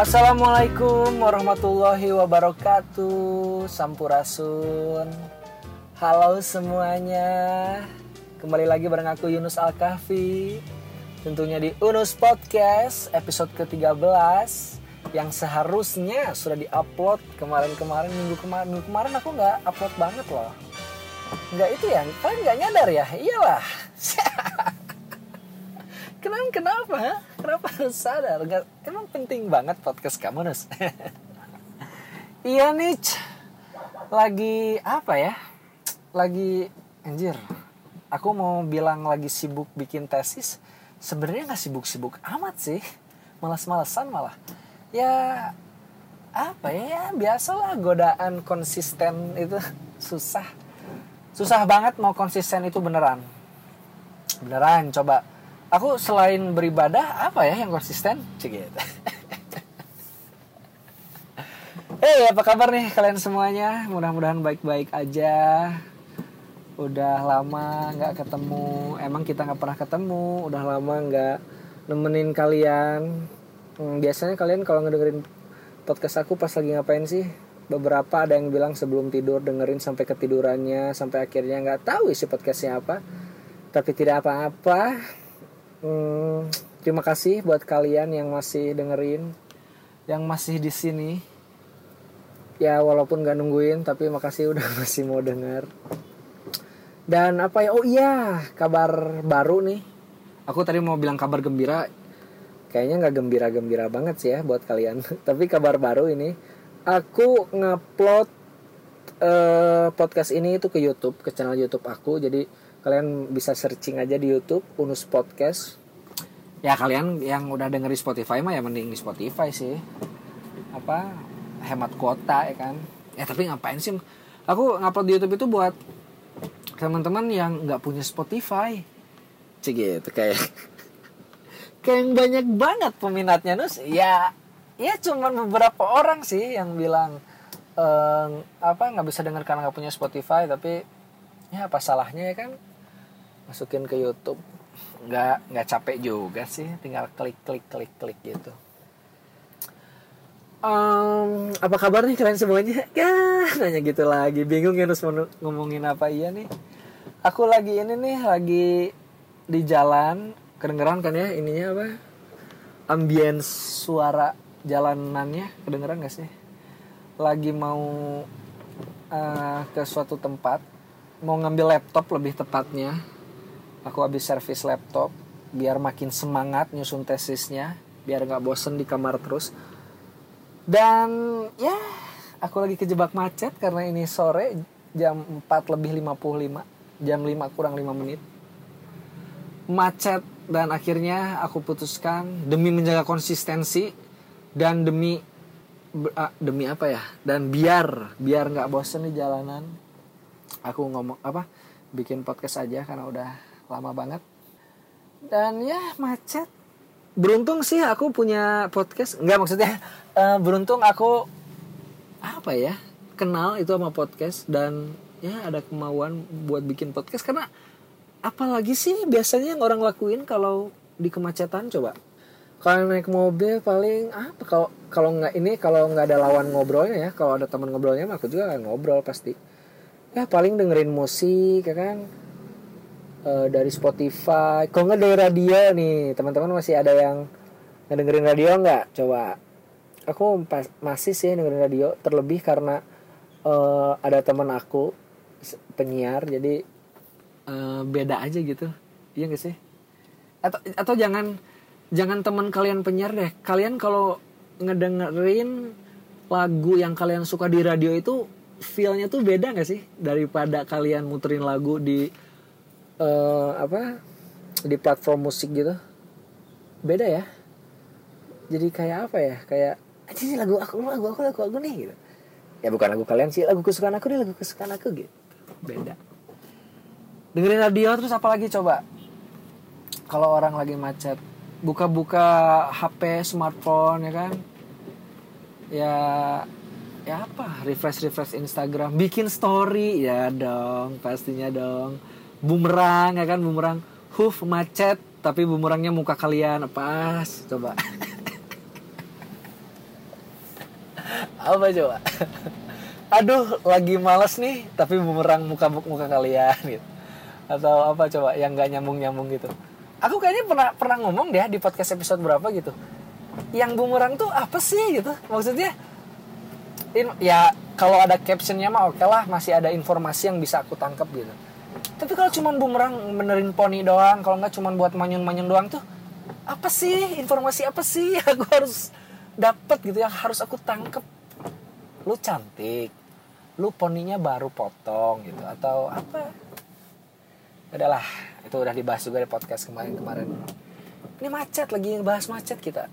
Assalamualaikum warahmatullahi wabarakatuh Sampurasun. Halo semuanya. Kembali lagi bareng aku Yunus Al-Kahfi. Tentunya di Unus Podcast episode ke-13 Yang seharusnya sudah di-upload kemarin-kemarin Minggu kemarin Minggu kemarin aku nggak upload banget loh. Nggak itu ya, kalian nggak nyadar ya? Iyalah Kenapa kenapa? Kenapa harus sadar? Nggak, emang penting banget podcast kamu Nus. iya nih, lagi apa ya? Lagi anjir. Aku mau bilang lagi sibuk bikin tesis. Sebenarnya nggak sibuk-sibuk amat sih. Malas-malesan malah. Ya apa ya? ya biasalah godaan konsisten itu susah. Susah banget mau konsisten itu beneran. Beneran coba aku selain beribadah apa ya yang konsisten? Cek gitu. Hey apa kabar nih kalian semuanya? Mudah-mudahan baik-baik aja. Udah lama nggak ketemu. Emang kita nggak pernah ketemu. Udah lama nggak nemenin kalian. Hmm, biasanya kalian kalau ngedengerin podcast aku pas lagi ngapain sih? Beberapa ada yang bilang sebelum tidur dengerin sampai ketidurannya sampai akhirnya nggak tahu isi podcastnya apa. Tapi tidak apa-apa Hmm, terima kasih buat kalian yang masih dengerin, yang masih di sini. Ya walaupun gak nungguin, tapi makasih udah masih mau denger. Dan apa ya? Oh iya, kabar baru nih. Aku tadi mau bilang kabar gembira. Kayaknya nggak gembira-gembira banget sih ya buat kalian. tapi kabar baru ini, aku ngupload eh, podcast ini itu ke YouTube, ke channel YouTube aku. Jadi kalian bisa searching aja di YouTube Unus Podcast. Ya kalian yang udah denger di Spotify mah ya mending di Spotify sih. Apa hemat kuota ya kan? Ya tapi ngapain sih? Aku ngupload di YouTube itu buat teman-teman yang nggak punya Spotify. Cik gitu kayak kayak yang banyak banget peminatnya nus. Ya ya cuman beberapa orang sih yang bilang ehm, apa nggak bisa denger karena nggak punya Spotify tapi ya apa salahnya ya kan masukin ke YouTube. Nggak nggak capek juga sih. Tinggal klik klik klik klik gitu. Em, apa kabar nih kalian semuanya? Ya nanya gitu lagi. Bingung ya harus ngomongin apa. Iya nih. Aku lagi ini nih lagi di jalan. Kedengeran kan ya ininya apa? Ambience suara jalanannya. Kedengeran gak sih? Lagi mau eh, ke suatu tempat. Mau ngambil laptop lebih tepatnya aku habis servis laptop biar makin semangat nyusun tesisnya biar nggak bosen di kamar terus. Dan ya aku lagi kejebak macet karena ini sore jam 4 lebih 55 jam 5 kurang 5 menit. Macet dan akhirnya aku putuskan demi menjaga konsistensi dan demi ah, demi apa ya? Dan biar biar nggak bosen di jalanan aku ngomong apa bikin podcast aja karena udah lama banget. Dan ya macet. Beruntung sih aku punya podcast. Nggak maksudnya eh, beruntung aku apa ya kenal itu sama podcast dan ya ada kemauan buat bikin podcast. Karena apalagi sih biasanya yang orang lakuin kalau di kemacetan coba? Kalau naik mobil paling apa? Kalau kalau nggak ini kalau nggak ada lawan ngobrolnya ya. Kalau ada teman ngobrolnya aku juga ngobrol pasti. Ya paling dengerin musik ya kan Eh, dari Spotify. Kalau nggak dari radio nih? Teman-teman masih ada yang ngedengerin radio nggak? Coba. Aku pas- masih sih dengerin radio terlebih karena eh, ada teman aku penyiar jadi eh, beda aja gitu. Iya gak sih? Atau atau jangan jangan teman kalian penyiar deh. Kalian kalau ngedengerin lagu yang kalian suka di radio itu feelnya tuh beda gak sih? Daripada kalian muterin lagu di eh, apa di platform musik gitu. Beda ya. Jadi kayak apa ya? Kayak aja sih lagu aku lagu aku lagu aku nih gitu. Ya bukan lagu kalian sih lagu kesukaan aku nih lagu kesukaan aku gitu. Beda. Dengerin radio terus apa lagi coba? Kalau orang lagi macet. Buka-buka HP smartphone ya kan? Ya ya apa? Refresh refresh Instagram. Bikin story. Ya dong pastinya dong bumerang ya kan? Bumerang. Huf macet tapi bumerangnya muka kalian. Pas coba. Apa coba? Aduh lagi males nih tapi bumerang muka muka kalian gitu. Atau apa coba yang nggak nyambung nyambung gitu. Aku kayaknya pernah pernah ngomong deh di podcast episode berapa gitu. Yang bumerang tuh apa sih gitu? Maksudnya in, ya kalau ada captionnya mah oke lah masih ada informasi yang bisa aku tangkap gitu tapi kalau cuman bumerang benerin poni doang kalau nggak cuman buat manyun manyun doang tuh apa sih? Informasi apa sih yang aku harus dapat gitu yang harus aku tangkep? Lu cantik lu poninya baru potong gitu atau apa? Udahlah itu udah dibahas juga di podcast kemarin-kemarin. Ini macet lagi bahas macet kita.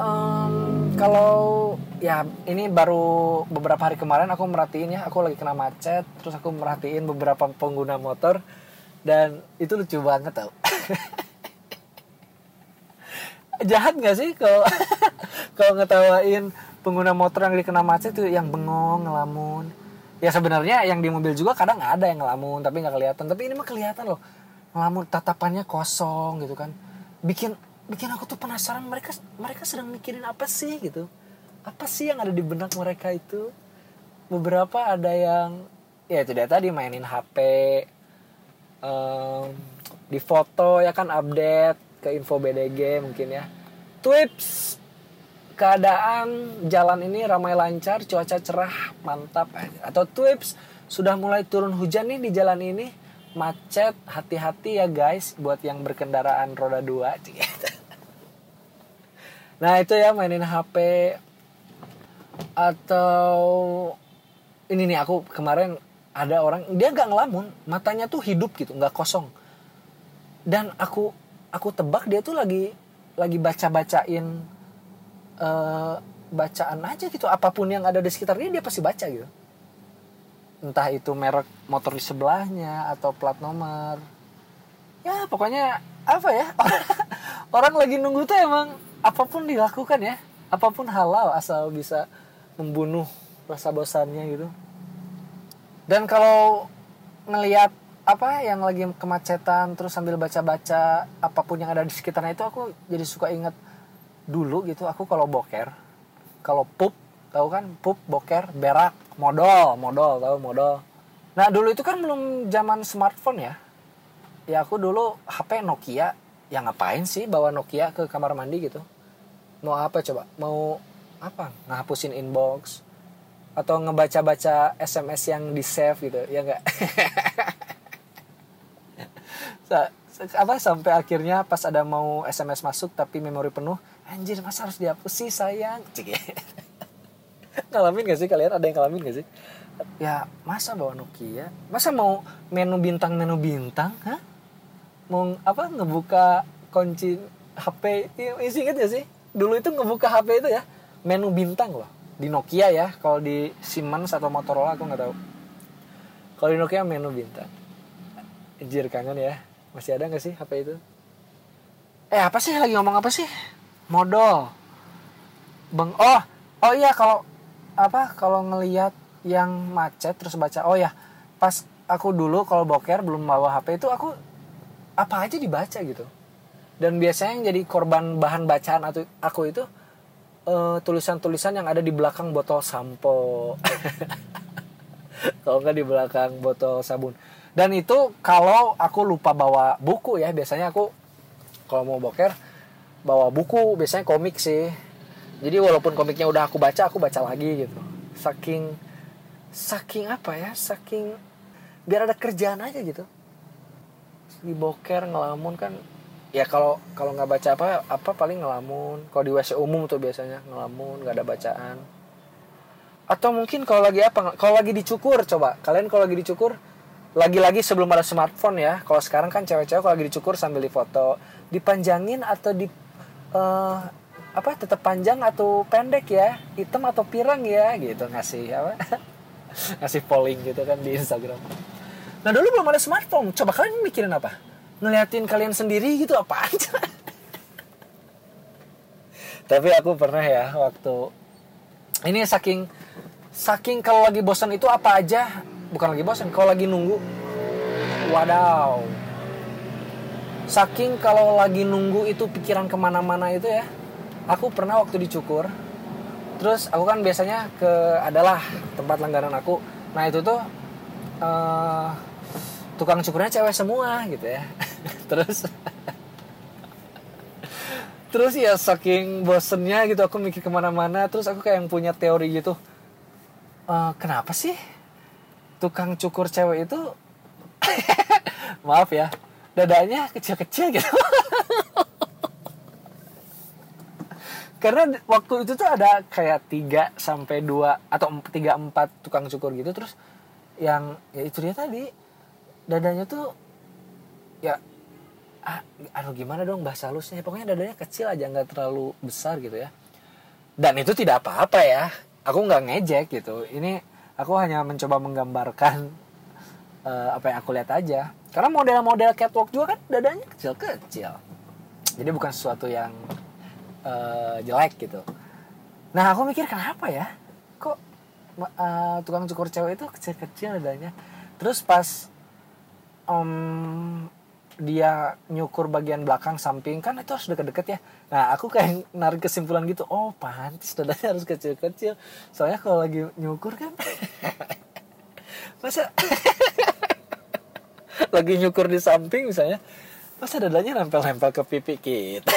Um, kalau ya ini baru beberapa hari kemarin aku merhatiin ya aku lagi kena macet terus aku merhatiin beberapa pengguna motor dan itu lucu banget tau. Jahat gak sih kalau kalau ngetawain pengguna motor yang dikena macet itu yang bengong ngelamun? Ya sebenarnya yang di mobil juga kadang ada yang ngelamun tapi nggak kelihatan. Tapi ini mah kelihatan loh ngelamun tatapannya kosong gitu kan. Bikin bikin aku tuh penasaran mereka mereka sedang mikirin apa sih gitu apa sih yang ada di benak mereka itu beberapa ada yang ya itu dia tadi mainin HP um, di foto ya kan update ke info BDG mungkin ya Twips keadaan jalan ini ramai lancar, cuaca cerah, mantap. Atau tips sudah mulai turun hujan nih di jalan ini, macet, hati-hati ya guys buat yang berkendaraan roda dua. Nah itu ya mainin HP atau ini nih aku kemarin ada orang dia nggak ngelamun, matanya tuh hidup gitu, nggak kosong. Dan aku aku tebak dia tuh lagi lagi baca bacain uh, bacaan aja gitu apa pun yang ada di sekitarnya dia pasti baca gitu. Entah itu merek motor di sebelahnya atau plat nomor. Ya pokoknya apa ya orang lagi nunggu tuh emang apa pun dilakukan ya apa pun halal asal bisa membunuh rasa bosannya gitu. Dan kalau ngelihat apa yang lagi kemacetan terus sambil baca-baca apa pun yang ada di sekitarnya itu aku jadi suka inget dulu gitu aku kalau boker kalau pup tahu kan? Pup boker berak modal modal tahu modal. Nah dulu itu kan belum zaman smartphone ya. Ya aku dulu HP Nokia ya ngapain sih bawa Nokia ke kamar mandi gitu mau apa coba? Mau apa? Ngapusin inbox? Atau ngebaca-baca SMS yang di save gitu ya enggak apa sampai akhirnya pas ada mau SMS masuk tapi memori penuh anjir masa harus dihapus sih sayang? Cik. Ngalamin gak sih kalian? Ada yang ngalamin gak sih? Ya masa bawa Nokia? Masa mau menu bintang menu bintang? Hah? Mau apa ngebuka kunci HP isi inget gak sih dulu itu ngebuka HP itu ya. Menu bintang loh. Di Nokia ya kalau di Siemens atau Motorola aku nggak tahu. Kalau di Nokia menu bintang. Anjir kangen ya. Masih ada nggak sih HP itu? Eh apa sih? Lagi ngomong apa sih? Modal. Beng oh oh iya kalau apa kalau ngelihat yang macet terus baca oh ya pas aku dulu kalau boker belum bawa HP itu aku apa aja dibaca gitu dan biasanya yang jadi korban bahan bacaan atau aku itu tulisan tulisan-tulisan yang ada di belakang botol sampo. Kalau nggak di belakang botol sabun. Dan itu kalau aku lupa bawa buku ya biasanya aku kalau mau boker bawa buku biasanya komik sih. Jadi walaupun komiknya udah aku baca aku baca lagi gitu. Saking saking apa ya saking biar ada kerjaan aja gitu. Di boker ngelamun kan ya kalau kalau nggak baca apa apa paling ngelamun. Kalau di wc umum tuh biasanya ngelamun nggak ada bacaan. Atau mungkin kalau lagi apa kalau lagi dicukur coba. Kalian kalau lagi dicukur lagi-lagi sebelum ada smartphone ya. Kalau sekarang kan cewek-cewek kalau lagi dicukur sambil difoto dipanjangin atau di uh, apa tetap panjang atau pendek ya. Hitam atau pirang ya gitu. Ngasih apa? Ngasih polling gitu kan di Instagram. Nah dulu belum ada smartphone. Coba kalian mikirin apa ngeliatin kalian sendiri gitu apa aja tapi aku pernah ya waktu ini saking saking kalau lagi bosan itu apa aja? Bukan lagi bosan kalau lagi nunggu. Wadaw. Saking kalau lagi nunggu itu pikiran ke mana-mana itu ya aku pernah waktu dicukur. Terus aku kan biasanya ke adalah tempat langganan aku. Nah itu tuh eh, tukang cukurnya cewek semua gitu ya. Terus terus ya saking bosennya gitu aku mikir ke mana-mana terus aku kayak yang punya teori gitu. Eh, kenapa sih tukang cukur cewek itu maaf ya dadanya kecil-kecil gitu. Karena waktu itu tuh ada kayak 3 sampai 2 atau 3 4 tukang cukur gitu terus yang ya itu dia tadi dadanya tuh ya ah, aduh gimana dong bahasa halusnya. Pokoknya dadanya kecil aja nggak terlalu besar gitu ya. Dan itu tidak apa-apa ya. Aku nggak ngejek gitu. Ini aku hanya mencoba menggambarkan eh, apa yang aku lihat aja. Karena model-model catwalk juga kan dadanya kecil-kecil. Jadi bukan sesuatu yang eh, jelek gitu. Nah aku mikir kenapa ya? Kok eh, tukang cukur cewek itu kecil-kecil dadanya? Terus pas em, dia nyukur bagian belakang samping. Kan itu harus deket-deket ya. Nah aku kayak narik kesimpulan gitu. Oh pantas dadanya harus kecil-kecil. Soalnya kalau lagi nyukur kan masa lagi nyukur di samping misalnya masa dadanya nempel-nempel ke pipi kita?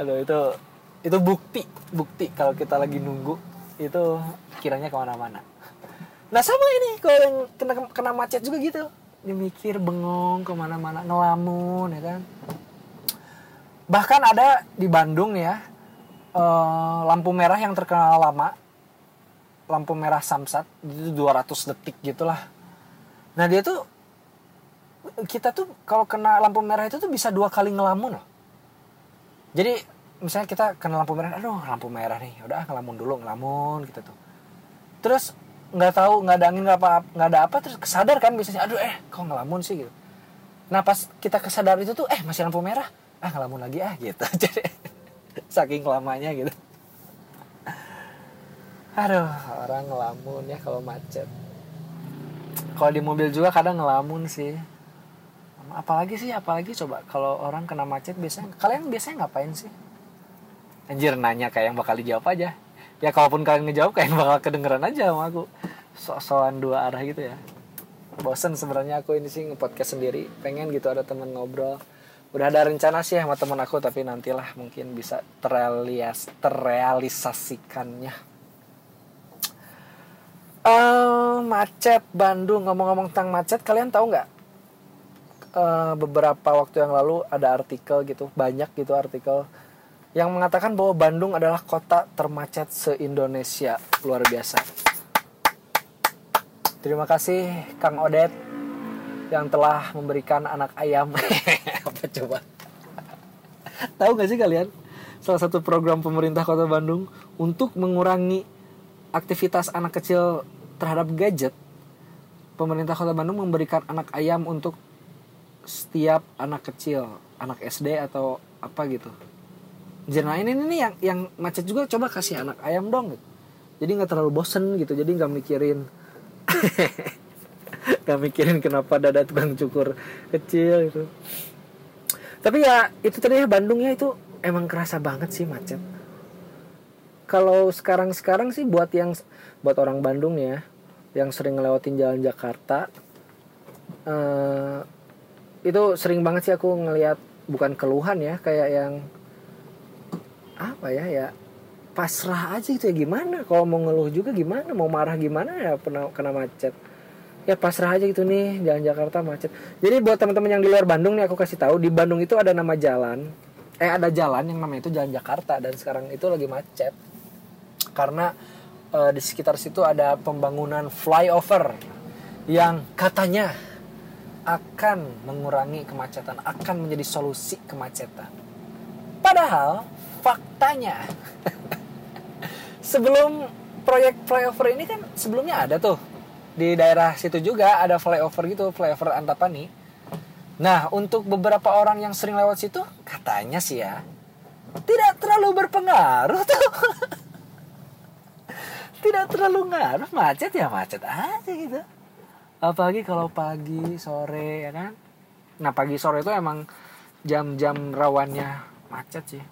Aduh itu itu bukti bukti kalau kita lagi nunggu. Itu kiranya ke mana-mana nah sama ini kalau yang kena kena macet juga gitu. Dia bengong ke mana-mana ngelamun ya kan. Bahkan ada di Bandung ya eh, lampu merah yang terkenal lama. Lampu merah samsat itu 200 detik gitulah. Nah dia tuh kita tuh kalau kena lampu merah itu tuh bisa dua kali ngelamun loh. Jadi misalnya kita kena lampu merah aduh lampu merah nih udah ngelamun dulu ngelamun gitu tuh. Terus nggak tahu nggak ada angin nggak apa nggak ada apa terus kesadar kan biasanya aduh eh kok ngelamun sih? gitu. Nah pas kita kesadar itu tuh eh masih lampu merah? Ah ngelamun lagi ah gitu. Jadi saking lamanya gitu. Aduh orang ngelamun ya kalau macet. Kalau di mobil juga kadang ngelamun sih. Apalagi sih apalagi coba kalau orang kena macet biasanya kalian biasanya ngapain sih? Anjir nanya kayak yang bakal dijawab aja ya kalaupun kalian ngejawab yang bakal kedengeran aja sama aku. Sok-sokan dua arah gitu ya. Bosen sebenarnya aku ini sih nge-podcast sendiri. Pengen gitu ada temen ngobrol. Udah ada rencana sih sama temen aku tapi nantilah mungkin bisa terrealias terrealisasikannya. Eh, macet Bandung. Ngomong-ngomong tentang macet kalian tahu nggak? Eh, beberapa waktu yang lalu ada artikel gitu banyak gitu artikel yang mengatakan bahwa Bandung adalah kota termacet se-Indonesia. Luar biasa. Terima kasih Kang Odet yang telah memberikan anak ayam. Apa coba? Tahu nggak sih kalian? Salah satu program pemerintah kota Bandung untuk mengurangi aktivitas anak kecil terhadap gadget pemerintah kota Bandung memberikan anak ayam untuk setiap anak kecil anak SD atau apa gitu Nah ini nih yang yang macet juga coba kasih anak ayam dong gitu. jadi nggak terlalu bosen gitu jadi nggak mikirin nggak mikirin kenapa dada tukang cukur kecil gitu tapi ya itu tadi ya Bandungnya itu emang kerasa banget sih macet kalau sekarang-sekarang sih buat yang buat orang Bandung ya yang sering ngelewatin jalan Jakarta eh, itu sering banget sih aku ngelihat bukan keluhan ya kayak yang apa ya ya pasrah aja gitu ya. Gimana? Kalau mau ngeluh juga gimana? Mau marah gimana ya pernah kena macet? Ya pasrah aja gitu nih jalan Jakarta macet. Jadi buat teman-teman yang di luar Bandung nih aku kasih tahu di Bandung itu ada nama jalan. Eh ada jalan yang namanya itu jalan Jakarta dan sekarang itu lagi macet. Karena eh, di sekitar situ ada pembangunan flyover yang katanya akan mengurangi kemacetan, akan menjadi solusi kemacetan. Padahal faktanya. Sebelum proyek flyover ini kan sebelumnya ada tuh. Di daerah situ juga ada flyover gitu, flyover Antapani. Nah, untuk beberapa orang yang sering lewat situ katanya sih ya tidak terlalu berpengaruh tuh. tidak terlalu ngaruh macet ya macet aja gitu. Apalagi kalau pagi sore ya kan? Nah pagi sore itu emang jam-jam rawannya macet sih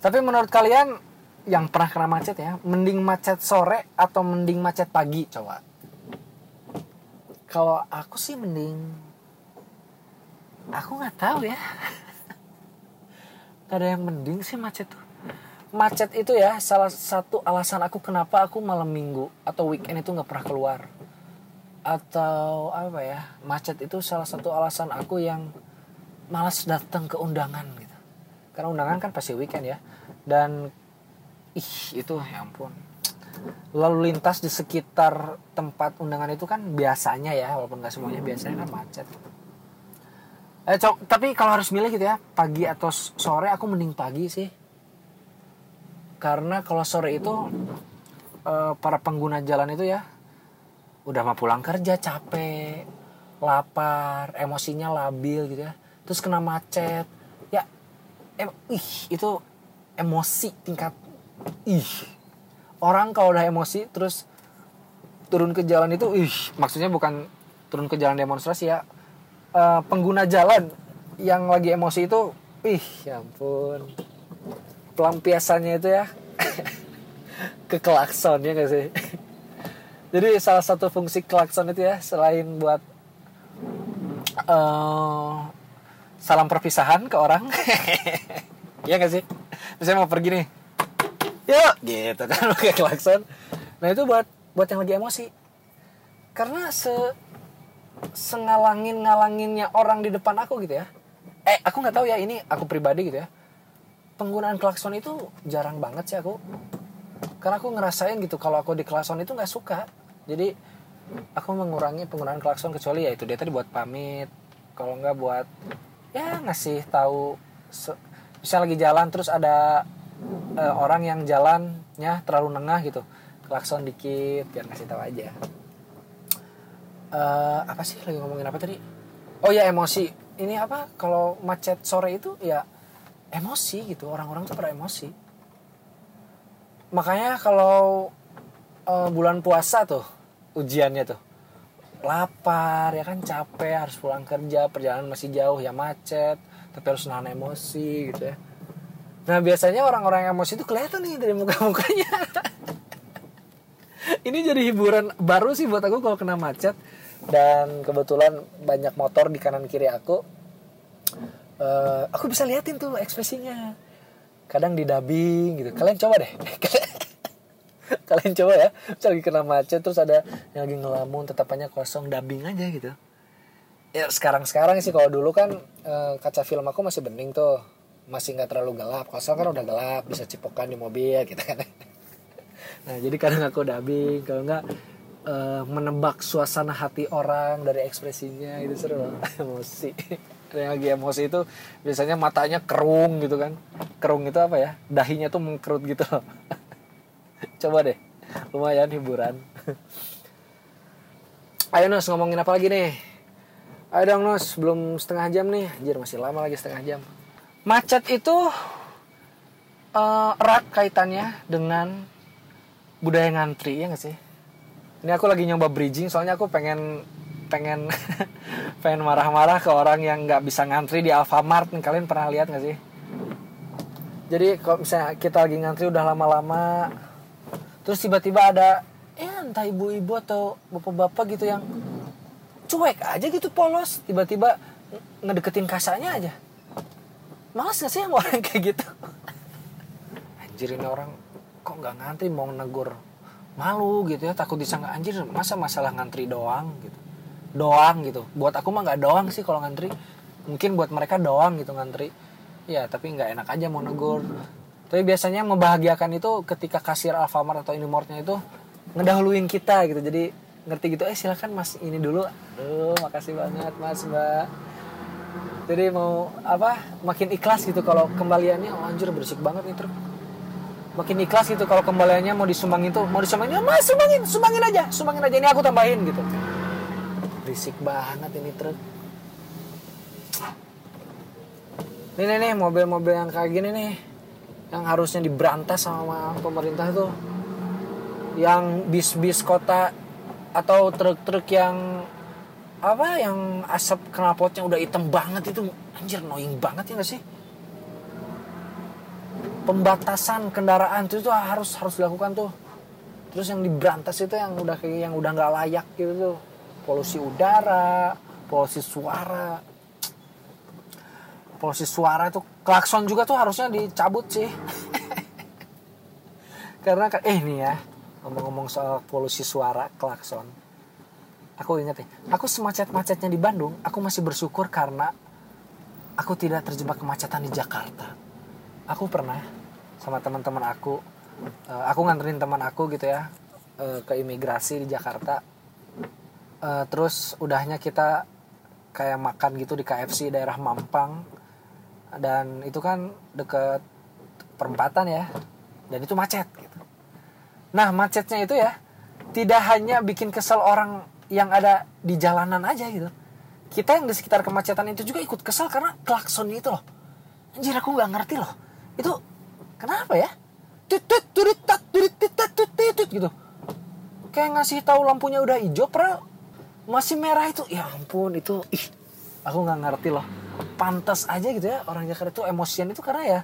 Tapi menurut kalian yang pernah kena macet ya, mending macet sore atau mending macet pagi coba? Kalau aku sih mending aku nggak tahu ya. Gak ada yang mending sih macet tuh. Macet itu ya salah satu alasan aku kenapa aku malam minggu atau weekend itu nggak pernah keluar. Atau apa ya, macet itu salah satu alasan aku yang malas datang ke undangan gitu. Karena undangan kan pasti weekend ya. Dan ih itu ya ampun. Lalu lintas di sekitar tempat undangan itu kan biasanya ya walaupun nggak semuanya biasanya kan macet. Eh cok tapi kalau harus milih gitu ya pagi atau sore aku mending pagi sih. Karena kalau sore itu eh, para pengguna jalan itu ya udah mau pulang kerja capek lapar emosinya labil gitu ya. Terus kena macet em ih itu emosi tingkat ih. Orang kalau udah emosi terus turun ke jalan itu ih. Maksudnya bukan turun ke jalan demonstrasi ya. Eh, pengguna jalan yang lagi emosi itu ih ya ampun. Pelampiasannya itu ya. Ke klakson ya gak sih? Jadi salah satu fungsi klakson itu ya selain buat eh, salam perpisahan ke orang. Ya gak sih? Misalnya mau pergi nih. Yuk! Gitu kan pakai klakson. Nah itu buat buat yang lagi emosi. Karena se sengalangin ngalanginnya orang di depan aku gitu ya. Eh aku nggak tahu ya ini aku pribadi gitu ya. Penggunaan klakson itu jarang banget sih aku. Karena aku ngerasain gitu kalau aku di klakson itu nggak suka. Jadi aku mengurangi penggunaan klakson kecuali ya itu dia tadi buat pamit. Kalau nggak buat ya ngasih tahu bisa lagi jalan terus ada eh, orang yang jalannya terlalu nengah gitu. Klakson dikit biar ngasih tahu aja. Eh, apa sih lagi ngomongin apa tadi? Oh ya emosi. Ini apa? Kalau macet sore itu ya emosi gitu. Orang-orang tuh pada emosi. Makanya kalau eh, bulan puasa tuh ujiannya tuh lapar ya kan capek harus pulang kerja perjalanan masih jauh ya macet tapi harus nahan emosi gitu ya. Nah biasanya orang-orang yang emosi itu kelihatan nih dari muka-mukanya. Ini jadi hiburan baru sih buat aku kalau kena macet. Dan kebetulan banyak motor di kanan kiri aku. Eh, aku bisa liatin tuh ekspresinya. Kadang di dubbing gitu. Kalian coba deh kalian coba ya. Misal lagi kena macet terus ada yang lagi ngelamun tetapannya kosong dubbing aja gitu. Ya sekarang sekarang sih kalau dulu kan eh, kaca film aku masih bening tuh. Masih nggak terlalu gelap. Kosong kan udah gelap bisa cipokan di mobil gitu kan. Nah jadi kadang aku dubbing. Kalau nggak eh, menebak suasana hati orang dari ekspresinya itu seru emosi. Yang lagi emosi itu biasanya matanya kerung gitu kan. Kerung itu apa ya? Dahinya tuh mengkerut gitu. loh coba deh. Lumayan hiburan. Ayo Nus ngomongin apa lagi nih? Ayo dong Nus belum setengah jam nih. Anjir masih lama lagi setengah jam. Macet itu eh, erat kaitannya dengan budaya ngantri ya gak sih? Ini aku lagi nyoba bridging soalnya aku pengen pengen pengen marah-marah ke orang yang nggak bisa ngantri di Alfamart. Kalian pernah lihat nggak sih? Jadi kalau misalnya kita lagi ngantri udah lama-lama terus tiba-tiba ada ya entah ibu-ibu atau bapak-bapak gitu yang cuek aja gitu polos. Tiba-tiba ngedeketin kasanya aja. Malas gak sih yang orang kayak gitu? Anjir ini orang kok nggak ngantri mau negur malu gitu ya takut disangka anjir masa masalah ngantri doang? Gitu. Doang gitu. Buat aku mah nggak doang sih kalau ngantri. Mungkin buat mereka doang gitu ngantri. Ya tapi nggak enak aja mau negur tapi biasanya membahagiakan itu ketika kasir Alfamart atau Indomaretnya itu ngedahuluin kita gitu. Jadi ngerti gitu eh silakan mas ini dulu. Aduh makasih banget mas mbak. Jadi mau apa makin ikhlas gitu kalau kembaliannya. Oh, anjir berisik banget nih truk. Makin ikhlas gitu kalau kembaliannya mau disumbangin tuh mau disumbangin "Ya, mas sumbangin sumbangin aja sumbangin aja ini aku tambahin gitu. Berisik banget ini truk. Ini nih, nih mobil-mobil yang kayak gini nih yang harusnya diberantas sama pemerintah tuh yang bis-bis kota atau truk-truk yang apa yang asap knalpotnya udah hitam banget itu. Anjir annoying banget ya gak sih? Pembatasan kendaraan itu tuh harus harus dilakukan tuh. Terus yang diberantas itu yang udah kayak yang udah nggak layak gitu tuh. Polusi udara polusi suara polusi suara itu klakson juga tuh harusnya dicabut sih. Karena eh nih ya ngomong-ngomong soal polusi suara klakson. Aku ingat ya aku semacet-macetnya di Bandung aku masih bersyukur karena aku tidak terjebak kemacetan di Jakarta. Aku pernah sama teman-teman aku eh, aku nganterin teman aku gitu ya eh, ke imigrasi di Jakarta. Eh, terus udahnya kita kayak makan gitu di KFC daerah Mampang dan itu kan deket perempatan ya. Dan itu macet gitu. Nah macetnya itu ya tidak hanya bikin kesel orang yang ada di jalanan aja gitu. Kita yang di sekitar kemacetan itu juga ikut kesel karena klakson itu loh. Anjir aku nggak ngerti loh. Itu kenapa ya? Tut tut turit tat turit tit tat tut tit tut gitu. Kayak ngasih tahu lampunya udah hijau padahal masih merah itu. Ya ampun itu ih aku nggak ngerti loh. Pantas aja gitu ya orang Jakarta itu emosian itu karena ya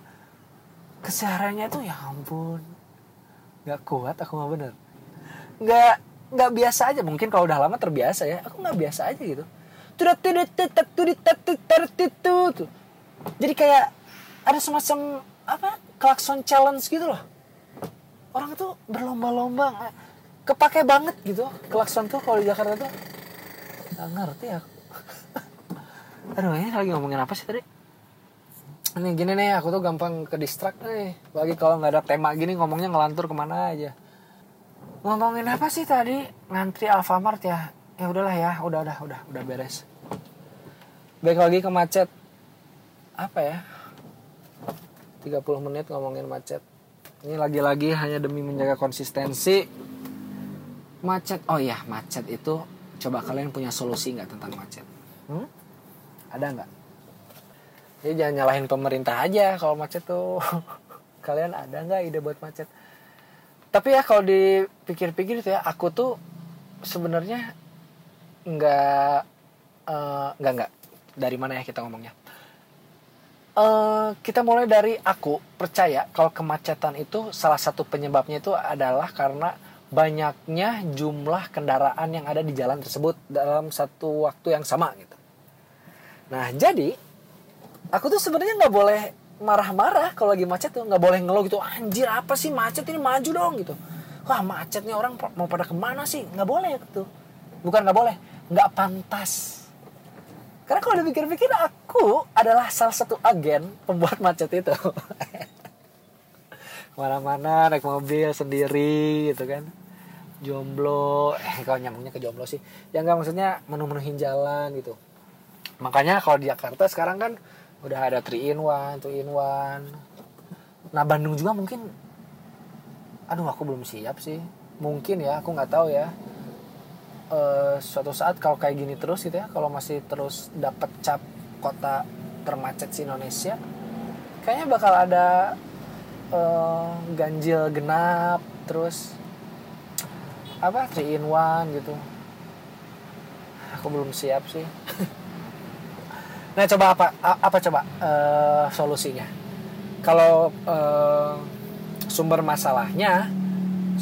kesehariannya itu ya ampun. Nggak kuat aku nggak bener. Nggak nggak biasa aja. Mungkin kalau udah lama terbiasa ya. Aku nggak biasa aja gitu. Tuh jadi kayak ada semacam apa klakson challenge gitu loh orang itu berlomba-lomba kepake banget gitu klakson tuh kalau di Jakarta tuh nggak ngerti aku aduh ini lagi ngomongin apa sih tadi? Ini gini nih aku tuh gampang ke distract nih. Lagi kalau nggak ada tema gini ngomongnya ngelantur ke mana aja. Ngomongin apa sih tadi? Ngantri Alfamart ya? Ya udahlah ya udah udah udah udah beres. Baik lagi ke macet. Apa ya? 30 menit ngomongin macet. Ini lagi-lagi hanya demi menjaga konsistensi. Macet oh ya macet itu coba kalian punya solusi nggak tentang macet? Hmm? Ada nggak? Jadi jangan nyalahin pemerintah aja kalau macet tuh. Kalian ada nggak ide buat macet? Tapi ya kalau dipikir-pikir itu ya aku tuh sebenarnya nggak eh, nggak nggak. Dari mana ya kita ngomongnya? Eh, kita mulai dari aku percaya kalau kemacetan itu salah satu penyebabnya itu adalah karena banyaknya jumlah kendaraan yang ada di jalan tersebut dalam satu waktu yang sama gitu. Nah jadi aku tuh sebenarnya nggak boleh marah-marah kalau lagi macet tuh. Nggak boleh ngeluh gitu anjir apa sih macet ini? Maju dong gitu. Wah macetnya orang mau pada ke mana sih? Nggak boleh gitu. Bukan nggak boleh nggak pantas. Karena kalau dipikir-pikir aku adalah salah satu agen pembuat macet itu. Ke mana-mana naik mobil sendiri gitu kan. Jomblo eh kalau nyambungnya ke jomblo sih? Ya nggak maksudnya menu-menuhin jalan gitu makanya kalau di Jakarta sekarang kan udah ada 3 in 1, 2 in 1 nah Bandung juga mungkin aduh aku belum siap sih. Mungkin ya aku nggak tahu ya. Eh, suatu saat kalau kayak gini terus gitu ya kalau masih terus dapat cap kota termacet si Indonesia kayaknya bakal ada eh, ganjil genap terus apa 3 in 1 gitu. Aku belum siap sih nah coba apa? Apa coba? Eh, solusinya. Kalau eh, sumber masalahnya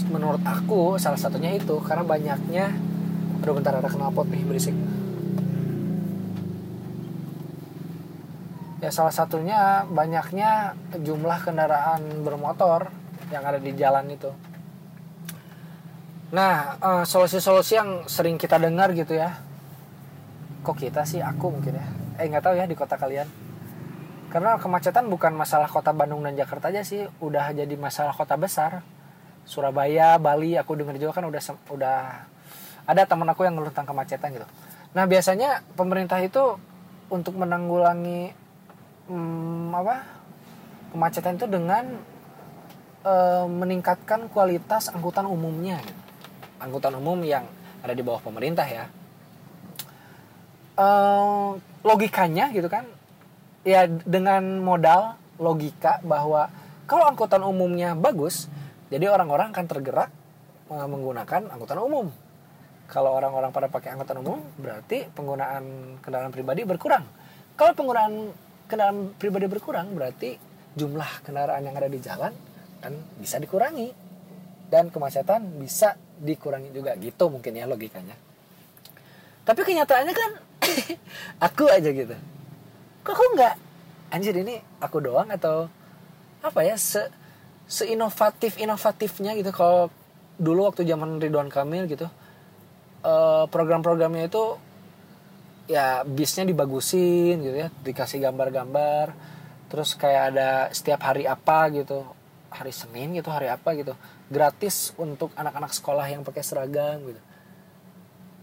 menurut aku salah satunya itu karena banyaknya aduh bentar ada knalpot nih berisik. Ya salah satunya banyaknya jumlah kendaraan bermotor yang ada di jalan itu. Nah eh, solusi-solusi yang sering kita dengar gitu ya. Kok kita sih? Aku mungkin ya eh nggak tahu ya di kota kalian. Karena kemacetan bukan masalah kota Bandung dan Jakarta aja sih udah jadi masalah kota besar. Surabaya Bali aku dengar juga kan udah udah ada teman aku yang ngeluh tentang kemacetan gitu. Nah biasanya pemerintah itu untuk menanggulangi hmm, apa kemacetan itu dengan eh, meningkatkan kualitas angkutan umumnya gitu. angkutan umum yang ada di bawah pemerintah ya Eh, logikanya gitu kan. Ya dengan modal logika bahwa kalau angkutan umumnya bagus jadi orang-orang akan tergerak eh, menggunakan angkutan umum. Kalau orang-orang pada pakai angkutan umum berarti penggunaan kendaraan pribadi berkurang. Kalau penggunaan kendaraan pribadi berkurang berarti jumlah kendaraan yang ada di jalan kan bisa dikurangi. Dan kemacetan bisa dikurangi juga. Gitu mungkin ya logikanya. Tapi kenyataannya kan aku aja gitu. Kok aku nggak anjir ini aku doang atau apa ya se seinovatif inovatifnya gitu. Kalau dulu waktu zaman Ridwan Kamil gitu eh, program-programnya itu ya bisnya dibagusin gitu ya dikasih gambar-gambar. Terus kayak ada setiap hari apa gitu hari Senin gitu hari apa gitu gratis untuk anak-anak sekolah yang pakai seragam gitu.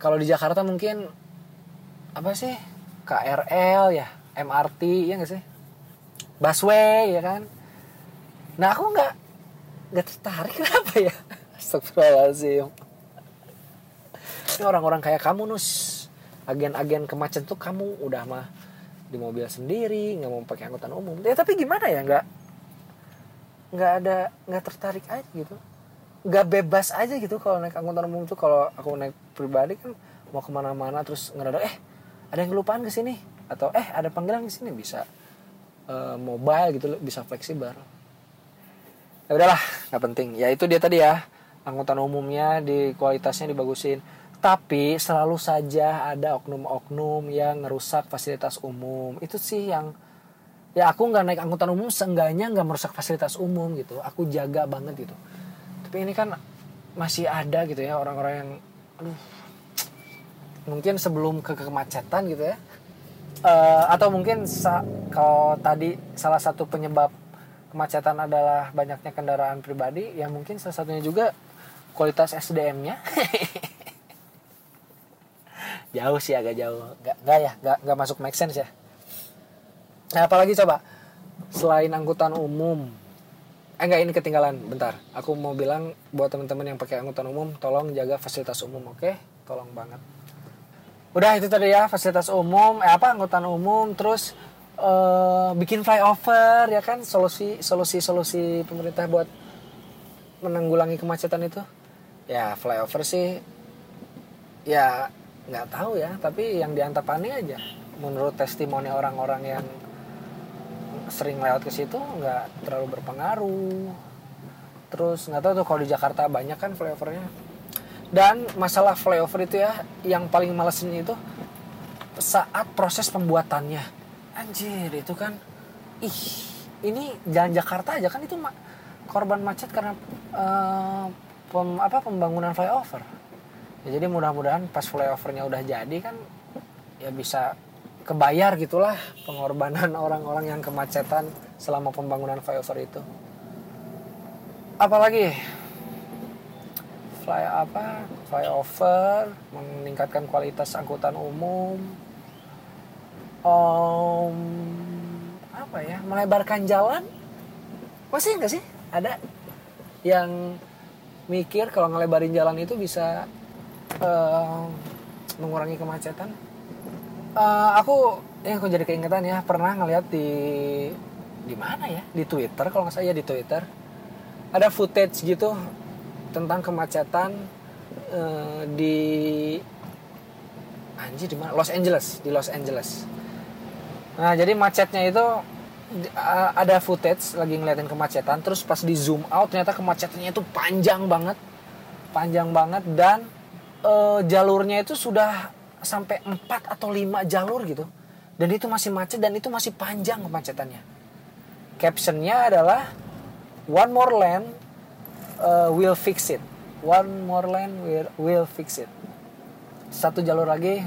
Kalau di Jakarta mungkin apa sih? KRL ya? MRT ya nggak sih? Busway ya kan? Nah aku nggak nggak tertarik. Kenapa ya? Astagfirullahaladzim. Ini orang-orang kayak kamu nus. Agen-agen kemacetan tuh kamu udah mah di mobil sendiri nggak mau pakai angkutan umum. Ya tapi gimana ya? Nggak nggak ada nggak tertarik aja gitu. Nggak bebas aja gitu kalau naik angkutan umum tuh. Kalau aku naik pribadi kan mau ke mana-mana terus ngedadak eh ada yang kelupaan ke sini? Atau eh ada panggilan ke sini. Bisa eh, mobile gitu bisa fleksibel. Ya udahlah nggak penting. Ya itu dia tadi ya angkutan umumnya di kualitasnya dibagusin. Tapi selalu saja ada oknum-oknum yang ngerusak fasilitas umum. Itu sih yang ya aku nggak naik angkutan umum seenggaknya nggak merusak fasilitas umum gitu. Aku jaga banget gitu. Tapi ini kan masih ada gitu ya orang-orang yang aduh mungkin sebelum ke kemacetan gitu ya. Eh, atau mungkin kalau tadi salah satu penyebab kemacetan adalah banyaknya kendaraan pribadi ya mungkin salah satunya juga kualitas SDM-nya jauh sih agak jauh. Nggak nggak ya nggak nggak masuk make sense ya. Nah apalagi coba selain angkutan umum. Eh enggak ini ketinggalan. Bentar aku mau bilang buat teman-teman yang pakai angkutan umum tolong jaga fasilitas umum oke? Tolong banget udah itu tadi ya fasilitas umum eh apa angkutan umum terus eh, bikin flyover ya kan? Solusi solusi solusi pemerintah buat menanggulangi kemacetan itu. Ya flyover sih ya nggak tahu ya tapi yang diantapani aja. Menurut testimoni orang-orang yang sering lewat ke situ nggak terlalu berpengaruh. Terus nggak tahu tuh kalau di Jakarta banyak kan flyovernya dan masalah flyover itu ya yang paling malesin itu saat proses pembuatannya. Anjir itu kan ih ini jalan Jakarta aja kan itu ma- korban macet karena eh, pem- apa pembangunan flyover. Ya, jadi mudah-mudahan pas flyovernya udah jadi kan ya bisa kebayar gitulah pengorbanan orang-orang yang kemacetan selama pembangunan flyover itu. Apalagi fly apa flyover meningkatkan kualitas angkutan umum. Om, apa ya melebarkan jalan. Masih nggak sih? Ada yang mikir kalau ngelebarin jalan itu bisa eh, mengurangi kemacetan? Eh, aku yang aku jadi keingetan ya pernah ngeliat di di mana ya? Di Twitter kalau nggak salah ya di Twitter. Ada footage gitu tentang kemacetan eh, di anjir di mana? Los Angeles di Los Angeles. Nah jadi macetnya itu a- ada footage lagi ngeliatin kemacetan terus pas di zoom out ternyata kemacetannya itu panjang banget. Panjang banget dan eh, jalurnya itu sudah sampai 4 atau 5 jalur gitu. Dan itu masih macet dan itu masih panjang kemacetannya. Captionnya adalah one more lane uh, will fix it. One more lane will, will fix it. Satu jalur lagi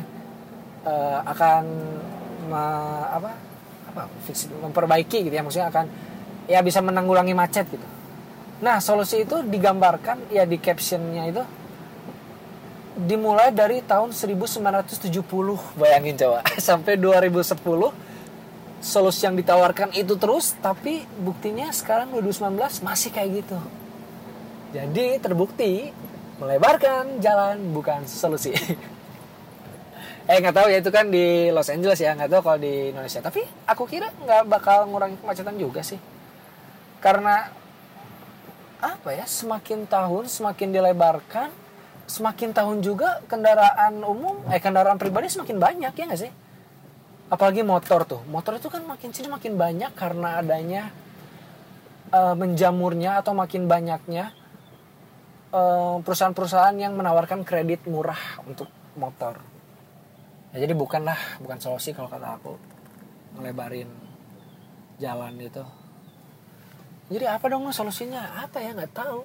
uh, akan me- apa? Apa? Fix it, memperbaiki gitu ya. Maksudnya akan ya bisa menanggulangi macet gitu. Nah solusi itu digambarkan ya di captionnya itu dimulai dari tahun 1970 bayangin coba sampai 2010 solusi yang ditawarkan itu terus tapi buktinya sekarang 2019 masih kayak gitu jadi terbukti melebarkan jalan bukan solusi. Eh nggak tahu ya itu kan di Los Angeles ya nggak tahu kalau di Indonesia. Tapi aku kira nggak bakal ngurangi kemacetan juga sih. Karena apa ya semakin tahun semakin dilebarkan semakin tahun juga kendaraan umum eh kendaraan pribadi semakin banyak ya nggak sih? Apalagi motor tuh. Motor itu kan makin sini makin banyak karena adanya uh, menjamurnya atau makin banyaknya perusahaan-perusahaan yang menawarkan kredit murah untuk motor. Ya, jadi bukanlah bukan solusi kalau kata aku melebarin jalan itu. Jadi apa dong solusinya? Apa ya nggak tahu.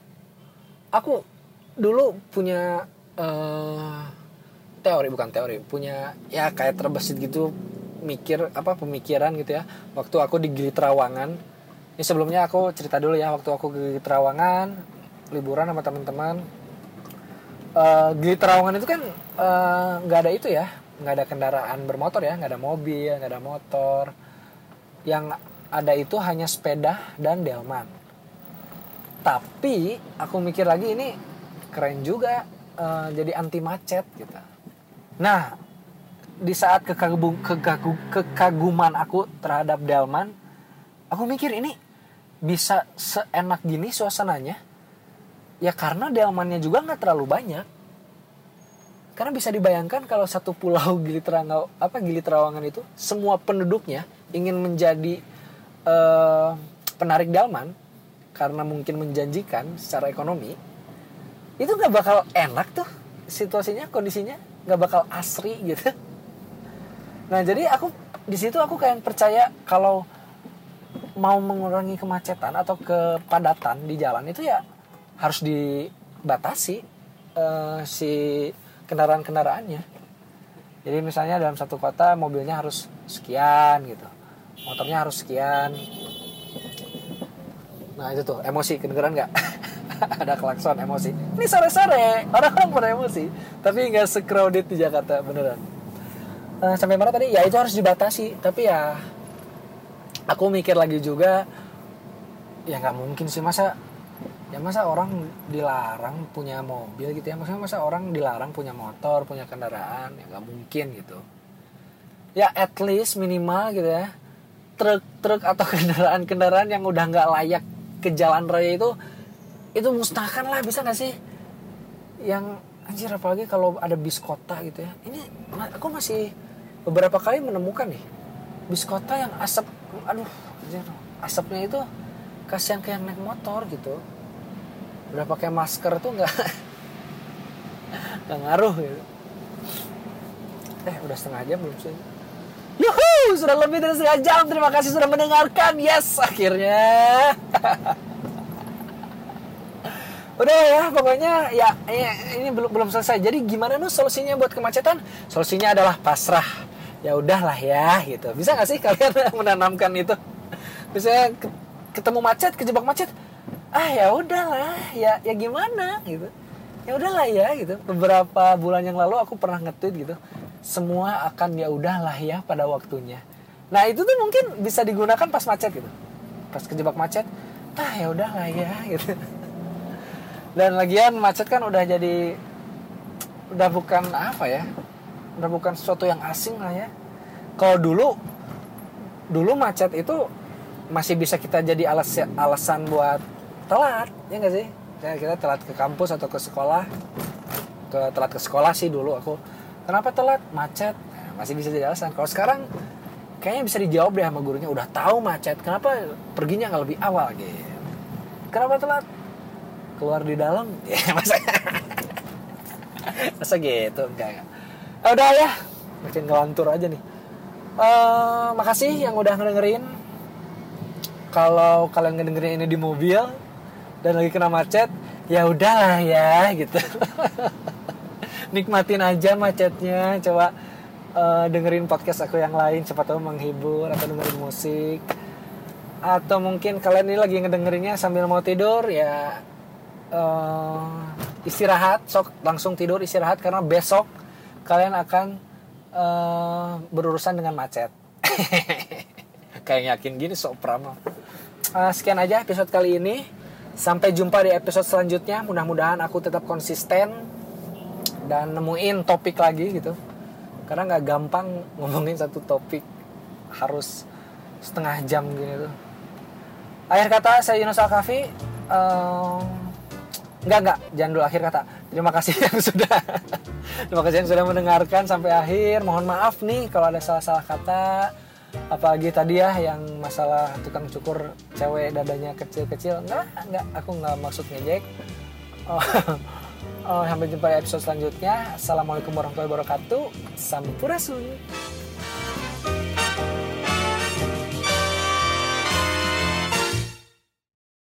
Aku dulu punya uh, teori bukan teori, punya ya kayak terbesit gitu mikir apa pemikiran gitu ya waktu aku di Gili Trawangan ini sebelumnya aku cerita dulu ya waktu aku ke Gili Trawangan liburan sama teman-teman. Uh, Gili Trawangan itu kan eh, nggak uh, ada itu ya nggak ada kendaraan bermotor ya nggak ada mobil nggak ada motor. Yang ada itu hanya sepeda dan delman. Tapi aku mikir lagi ini keren juga uh, jadi anti macet gitu. Nah di saat kekagum, kekagum, kekaguman aku terhadap Delman, aku mikir ini bisa seenak gini suasananya. Ya karena delmannya juga nggak terlalu banyak. Karena bisa dibayangkan kalau satu pulau Gili Terangau, apa Gili Terawangan itu semua penduduknya ingin menjadi uh, penarik delman karena mungkin menjanjikan secara ekonomi, itu nggak bakal enak tuh situasinya, kondisinya nggak bakal asri gitu Nah jadi aku di situ aku kayak percaya kalau mau mengurangi kemacetan atau kepadatan di jalan itu ya harus dibatasi uh, si kendaraan-kendaraannya. Jadi misalnya dalam satu kota mobilnya harus sekian gitu, motornya harus sekian. Nah itu tuh emosi kedengeran nggak? Ada klakson emosi. Ini sore-sore orang-orang pada emosi, tapi nggak secrowded di Jakarta beneran uh, sampai mana tadi ya itu harus dibatasi tapi ya aku mikir lagi juga ya nggak mungkin sih masa ya masa orang dilarang punya mobil gitu ya? Maksudnya masa orang dilarang punya motor punya kendaraan? Ya nggak mungkin gitu. Ya at least minimal gitu ya truk-truk atau kendaraan-kendaraan yang udah nggak layak ke jalan raya itu itu musnahkan lah bisa nggak sih? Yang anjir apalagi kalau ada bis kota gitu ya. Ini aku masih beberapa kali menemukan nih bis kota yang asap aduh asapnya itu kasihan kayak naik motor gitu udah pakai masker tuh nggak nggak ngaruh gitu eh udah setengah jam belum sih Yuhu, sudah lebih dari setengah jam. Terima kasih sudah mendengarkan. Yes, akhirnya. Udah ya, pokoknya ya, ini belum belum selesai. Jadi gimana nih solusinya buat kemacetan? Solusinya adalah pasrah ya udahlah ya gitu bisa nggak sih kalian menanamkan itu misalnya ketemu macet kejebak macet ah ya udahlah ya ya gimana gitu. Ya udahlah ya gitu. Beberapa bulan yang lalu aku pernah nge-tweet gitu semua akan ya udahlah ya pada waktunya. Nah itu tuh mungkin bisa digunakan pas macet gitu. Pas kejebak macet ah ya udahlah ya gitu. Dan lagian macet kan udah jadi udah bukan apa ya udah bukan sesuatu yang asing lah ya. Kalau dulu dulu macet itu masih bisa kita jadi alas alasan buat telat ya nggak sih? Ya kita telat ke kampus atau ke sekolah. Ke telat ke sekolah sih dulu aku. Kenapa telat? Macet. Nah, masih bisa jadi alasan. Kalau sekarang kayaknya bisa dijawab deh sama gurunya. Udah tahu macet kenapa perginya nggak lebih awal gitu? Kenapa telat? Keluar di dalam? Ya masa masa gitu? Enggak, enggak oh, udah ya makin ngelantur aja nih. Uh, makasih yang udah ngedengerin. Kalau kalian ngedengerin ini di mobil dan lagi kena macet ya udahlah ya gitu nikmatin aja macetnya coba uh, dengerin podcast aku yang lain siapa tahu menghibur atau dengerin musik atau mungkin kalian ini lagi ngedengerinnya sambil mau tidur ya uh, istirahat sok langsung tidur istirahat karena besok kalian akan uh, berurusan dengan macet. Kayak yakin gini sok prama. Uh, sekian aja episode kali ini. Sampai jumpa di episode selanjutnya. Mudah-mudahan aku tetap konsisten dan nemuin topik lagi gitu. Karena nggak gampang ngomongin satu topik harus setengah jam gitu. Akhir kata saya Yunus Al-Kafi. Uh, enggak enggak, jangan dulu akhir kata. Terima kasih yang sudah Terima kasih yang sudah mendengarkan sampai akhir. Mohon maaf nih kalau ada salah-salah kata apalagi tadi ya yang masalah tukang cukur cewek dadanya kecil-kecil. Enggak enggak. Aku nggak maksud ngejek. Oh, oh, sampai jumpa di episode selanjutnya. Assalamualaikum warahmatullahi wabarakatuh. Sampurasun